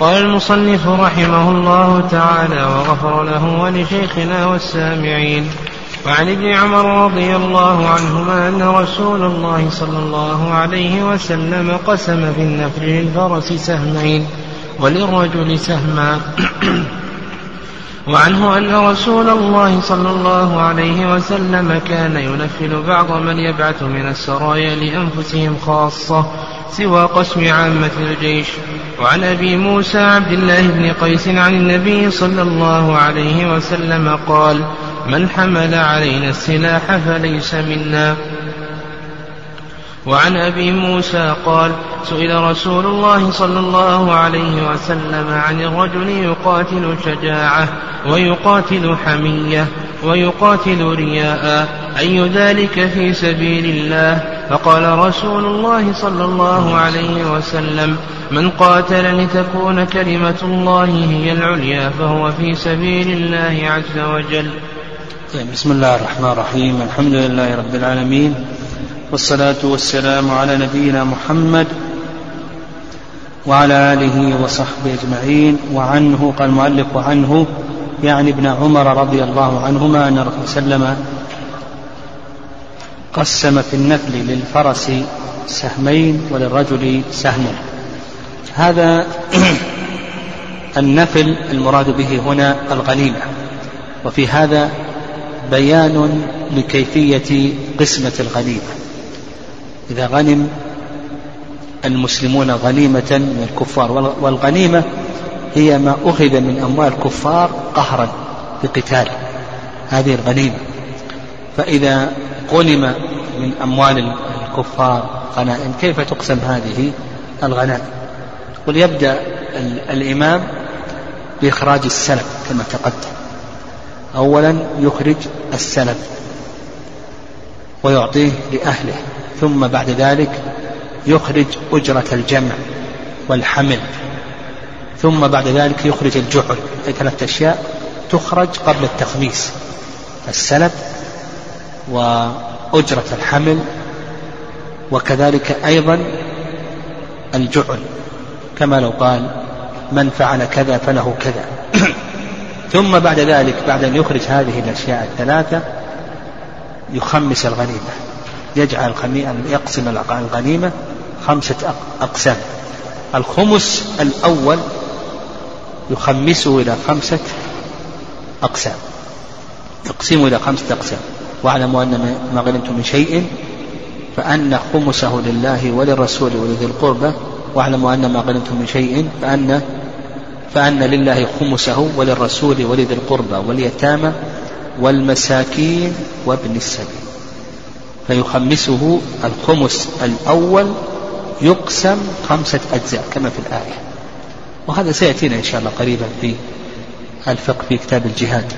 قال المصنف رحمه الله تعالى وغفر له ولشيخنا والسامعين. وعن ابن عمر رضي الله عنهما أن رسول الله صلى الله عليه وسلم قسم في النفل للفرس سهمين وللرجل سهما. وعنه أن رسول الله صلى الله عليه وسلم كان ينفل بعض من يبعث من السرايا لأنفسهم خاصة سوى قسم عامة الجيش. وعن أبي موسى عبد الله بن قيس عن النبي صلى الله عليه وسلم قال من حمل علينا السلاح فليس منا. وعن أبي موسى قال سئل رسول الله صلى الله عليه وسلم عن الرجل يقاتل شجاعة ويقاتل حمية ويقاتل رياء أي ذلك في سبيل الله؟ فقال رسول الله صلى الله عليه وسلم من قاتل لتكون كلمة الله هي العليا فهو في سبيل الله عز وجل. طيب بسم الله الرحمن الرحيم الحمد لله رب العالمين والصلاة والسلام على نبينا محمد وعلى آله وصحبه أجمعين. وعنه قال المؤلف وعنه يعني ابن عمر رضي الله عنهما أن الرسول صلى الله عليه وسلم قسم في النفل للفرس سهمين وللرجل سهم. هذا النفل المراد به هنا الغنيمة وفي هذا بيان لكيفية قسمة الغنيمة إذا غنم المسلمون غنيمة من الكفار. والغنيمة هي ما أخذ من أموال الكفار قهرا بقتال هذه الغنيمة. فإذا غنم من أموال الكفار غنائم كيف تقسم هذه الغنائم؟ وليبدأ الإمام بإخراج السلف كما تقدم. أولا يخرج السلف ويعطيه لأهله. ثم بعد ذلك يخرج أجرة الجمع والحمل. ثم بعد ذلك يخرج الجعل أي ثلاثة أشياء تخرج قبل التخميس. السلب وأجرة الحمل وكذلك أيضا الجعل كما لو قال من فعل كذا فله كذا. ثم بعد ذلك بعد أن يخرج هذه الأشياء الثلاثة يخمس الغنيمة. يجعل يقسم الغنيمة خمسة أقسام. الخمس الأول يخمسه إلى خمسة أقسام. يقسمه إلى خمسة أقسام. واعلموا أن ما غنمتم من شيء فأن خمسه لله وللرسول ولذي القربى. واعلموا أن ما غنمتم من شيء فأن فأن لله خمسه وللرسول ولذي القربى واليتامى والمساكين وابن السبيل. فيخمسه الخمس الأول يقسم خمسة أجزاء كما في الآية. وهذا سيأتينا إن شاء الله قريبا في الفقه في كتاب الجهاد.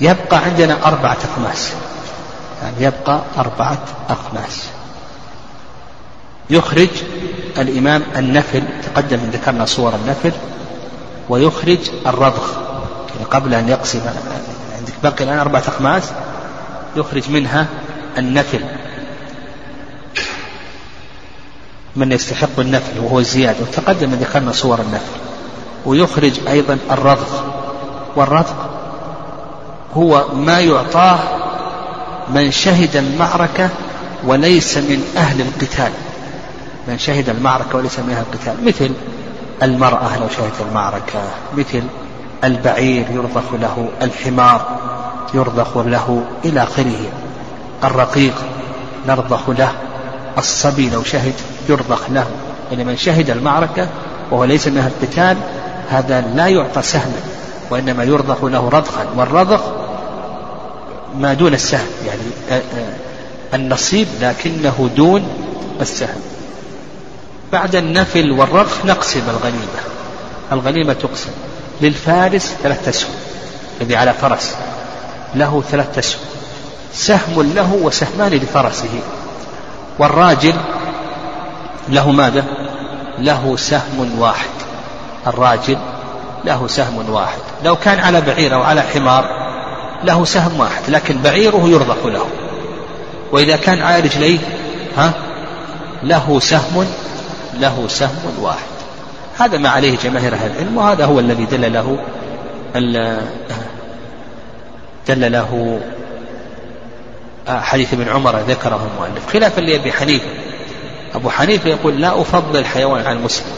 يبقى عندنا أربعة أخماس. يعني يبقى أربعة أخماس. يخرج الإمام النفل تقدم ذكرنا صور النفل ويخرج الرضخ. يعني قبل أن يقسم عندك بقي الآن أربعة أخماس؟ يخرج منها النفل. من يستحق النفل وهو الزيادة وتقدم ذكرنا صور النفل. ويخرج أيضا الرضخ والرضخ هو ما يعطاه من شهد المعركة وليس من أهل القتال. من شهد المعركة وليس من أهل القتال. مثل المرأة لو شهدت المعركة مثل البعير يرضخ له الحمار يرضخ له إلى آخره. الرقيق نرضخ له. الصبي لو شهد يرضخ له. يعني من شهد المعركة وهو ليس من أهل القتال هذا لا يعطى سهما وإنما يرضخ له رضخا. والرضخ ما دون السهم يعني النصيب لكنه دون السهم. بعد النفل والرضخ نقسم الغنيمة. الغنيمة تقسم. للفارس ثلاثة أسهم الذي على فرس. له ثلاثة أسهم. سهم له وسهمان لفرسه. والراجل له ماذا؟ له سهم واحد. الراجل له سهم واحد. لو كان على بعير أو على حمار له سهم واحد لكن بعيره يرضخ له. وإذا كان على رجليه ها؟ له سهم له سهم واحد. هذا ما عليه جماهير أهل العلم وهذا هو الذي دل له دل له حديث ابن عمر ذكره المؤلف. خلافا لأبي حنيفة. أبو حنيفة يقول لا أفضل الحيوان على المسلم.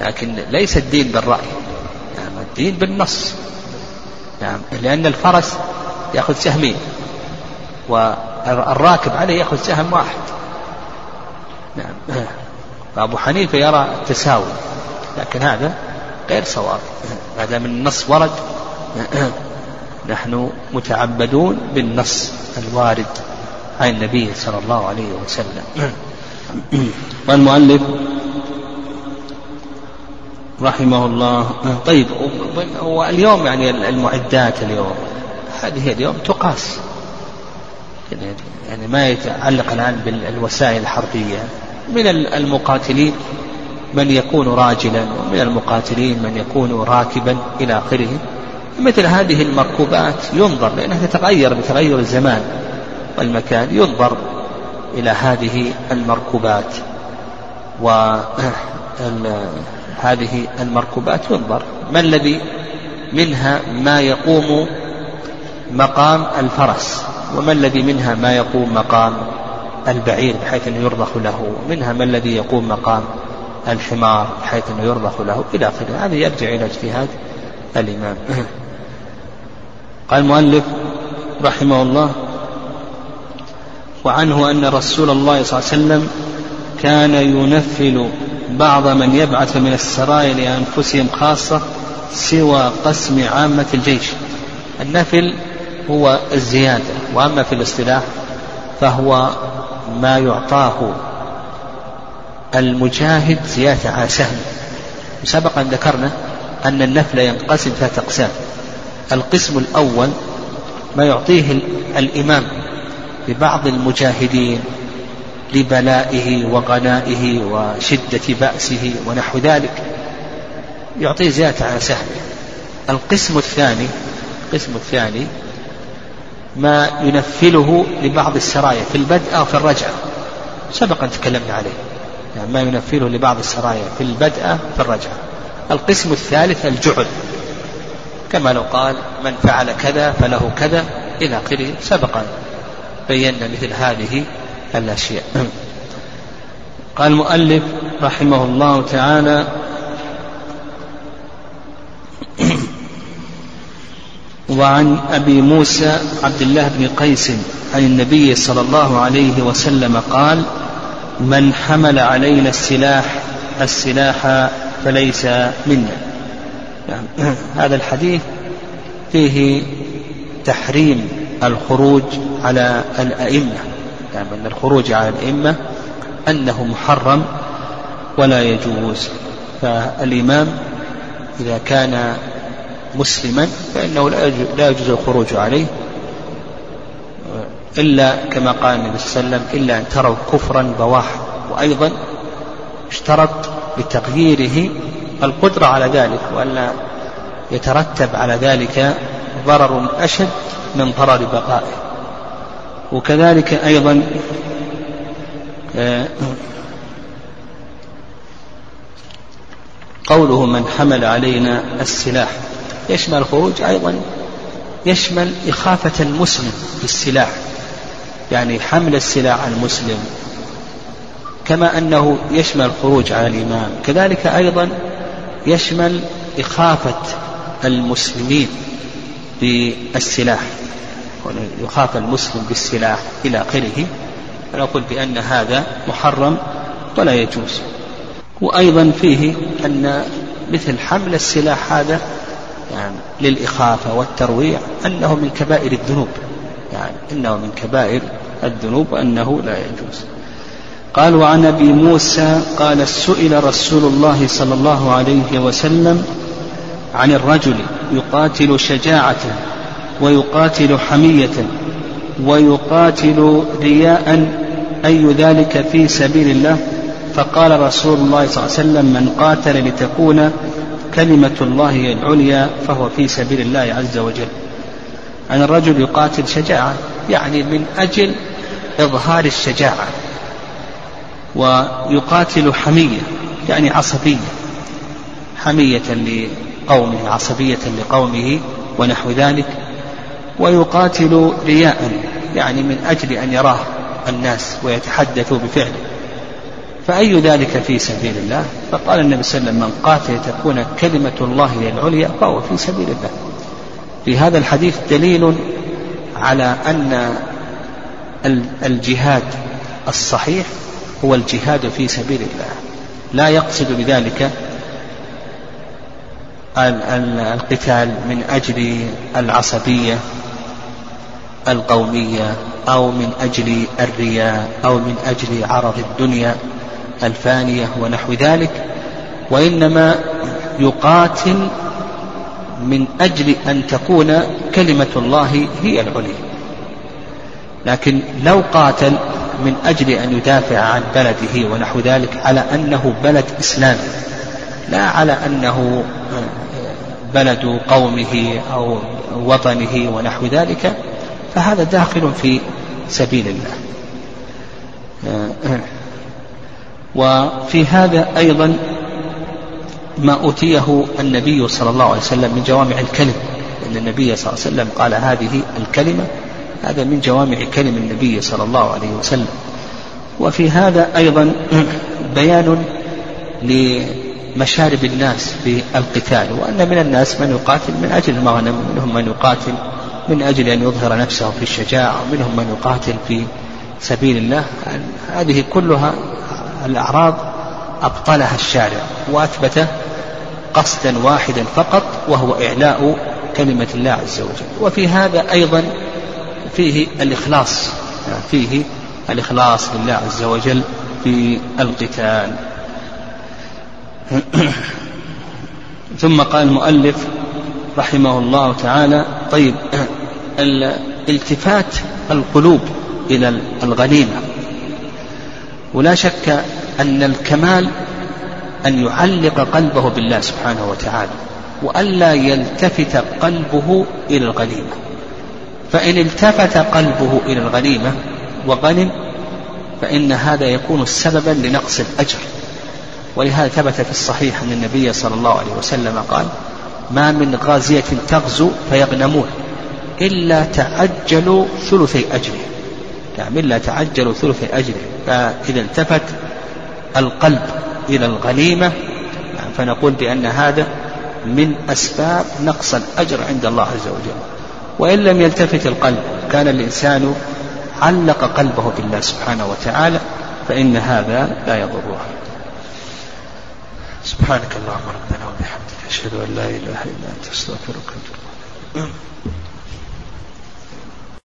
لكن ليس الدين بالرأي. نعم الدين بالنص. نعم لأن الفرس يأخذ سهمين. والراكب عليه يأخذ سهم واحد. نعم فأبو حنيفة يرى التساوي. لكن هذا غير صواب. هذا من النص ورد. نحن متعبدون بالنص الوارد عن النبي صلى الله عليه وسلم. والمؤلف رحمه الله طيب واليوم يعني المعدات اليوم. هذه اليوم تقاس. يعني ما يتعلق الآن بالوسائل الحربية. من المقاتلين من يكون راجلا ومن المقاتلين من يكون راكبا إلى آخره. مثل هذه المركوبات ينظر لأنها تتغير بتغير الزمان والمكان ينظر إلى هذه المركوبات. وهذه المركوبات ينظر. ما الذي منها ما يقوم مقام الفرس؟ وما الذي منها ما يقوم مقام البعير بحيث أنه يرضخ له؟ منها ما الذي يقوم مقام الحمار بحيث أنه يرضخ له؟ إلى آخره. هذا يرجع إلى اجتهاد الإمام. قال المؤلف رحمه الله وعنه أن رسول الله صلى الله عليه وسلم كان ينفل بعض من يبعث من السرايا لأنفسهم خاصة سوى قسم عامة الجيش. النفل هو الزيادة وأما في الاصطلاح فهو ما يعطاه المجاهد زيادة على سهم. سبق أن ذكرنا أن النفل ينقسم ثلاثة أقسام. القسم الأول ما يعطيه الإمام لبعض المجاهدين لبلائه وغنائه وشدة بأسه ونحو ذلك يعطيه زيادة على سهمه القسم الثاني القسم الثاني ما ينفله لبعض السرايا في البدء أو في الرجعة سبق أن تكلمنا عليه. يعني ما ينفله لبعض السرايا في البدء في الرجعة. القسم الثالث الجعل كما لو قال من فعل كذا فله كذا إلى آخره. سبق بينا مثل هذه الأشياء. قال المؤلف رحمه الله تعالى وعن أبي موسى عبد الله بن قيس عن النبي صلى الله عليه وسلم قال من حمل علينا السلاح السلاح فليس منا. يعني هذا الحديث فيه تحريم الخروج على الأئمة. يعني أن الخروج على الأئمة أنه محرم ولا يجوز. فالإمام إذا كان مسلما فإنه لا يجوز الخروج عليه. إلا كما قال النبي صلى الله عليه وسلم إلا أن تروا كفرا بواحا وأيضا اشترط بتغييره القدرة على ذلك وألا يترتب على ذلك ضرر أشد من ضرر بقائه. وكذلك أيضا آه، قوله من حمل علينا السلاح. يشمل الخروج أيضا يشمل إخافة المسلم بالسلاح. يعني حمل السلاح على المسلم. كما أنه يشمل الخروج على الإمام. كذلك أيضا يشمل إخافة المسلمين بالسلاح يخاف المسلم بالسلاح إلى آخره. فنقول بأن هذا محرم ولا يجوز. وأيضا فيه أن مثل حمل السلاح هذا يعني للإخافة والترويع أنه من كبائر الذنوب. يعني إنه من كبائر الذنوب وأنه لا يجوز. قال وعن أبي موسى قال سئل رسول الله صلى الله عليه وسلم عن الرجل يقاتل شجاعة ويقاتل حمية ويقاتل رياء أي ذلك في سبيل الله؟ فقال رسول الله صلى الله عليه وسلم من قاتل لتكون كلمة الله العليا فهو في سبيل الله عز وجل. عن الرجل يقاتل شجاعة يعني من أجل إظهار الشجاعة. ويقاتل حمية يعني عصبية حمية لقومه عصبية لقومه ونحو ذلك ويقاتل رياء يعني من أجل أن يراه الناس ويتحدثوا بفعله. فأي ذلك في سبيل الله؟ فقال النبي صلى الله عليه وسلم من قاتل تكون كلمة الله هي العليا فهو في سبيل الله. في هذا الحديث دليل على أن الجهاد الصحيح هو الجهاد في سبيل الله. لا يقصد بذلك القتال من أجل العصبية القومية أو من أجل الرياء أو من أجل عرض الدنيا الفانية ونحو ذلك وإنما يقاتل من أجل أن تكون كلمة الله هي العليا. لكن لو قاتل من أجل أن يدافع عن بلده ونحو ذلك على أنه بلد إسلامي لا على أنه بلد قومه أو وطنه ونحو ذلك فهذا داخل في سبيل الله. وفي هذا أيضا ما أوتيه النبي صلى الله عليه وسلم من جوامع الكلم أن النبي صلى الله عليه وسلم قال هذه الكلمة هذا من جوامع كلم النبي صلى الله عليه وسلم. وفي هذا أيضا بيان لمشارب الناس في القتال وأن من الناس من يقاتل من أجل المغنم منهم من يقاتل من أجل أن يظهر نفسه في الشجاعة ومنهم من يقاتل في سبيل الله. هذه كلها الأعراض أبطلها الشارع وأثبت قصدا واحدا فقط وهو إعلاء كلمة الله عز وجل. وفي هذا أيضا فيه الإخلاص فيه الإخلاص لله عز وجل في القتال. ثم قال المؤلف رحمه الله تعالى طيب التفات القلوب إلى الغنيمة ولا شك أن الكمال أن يعلق قلبه بالله سبحانه وتعالى وألا يلتفت قلبه إلى الغنيمة فإن التفت قلبه إلى الغنيمة وغنم فإن هذا يكون سببا لنقص الأجر. ولهذا ثبت في الصحيح أن النبي صلى الله عليه وسلم قال ما من غازية تغزو فيغنمون إلا تعجلوا ثلثي أجره نعم إلا تعجلوا ثلثي أجره فإذا التفت القلب إلى الغنيمة نعم فنقول بأن هذا من أسباب نقص الأجر عند الله عز وجل. وإن لم يلتفت القلب. كان الإنسان علق قلبه بالله سبحانه وتعالى فإن هذا لا يضره. سبحانك اللهم ربنا وبحمدك أشهد أن لا إله إلا أنت أستغفرك وأتوب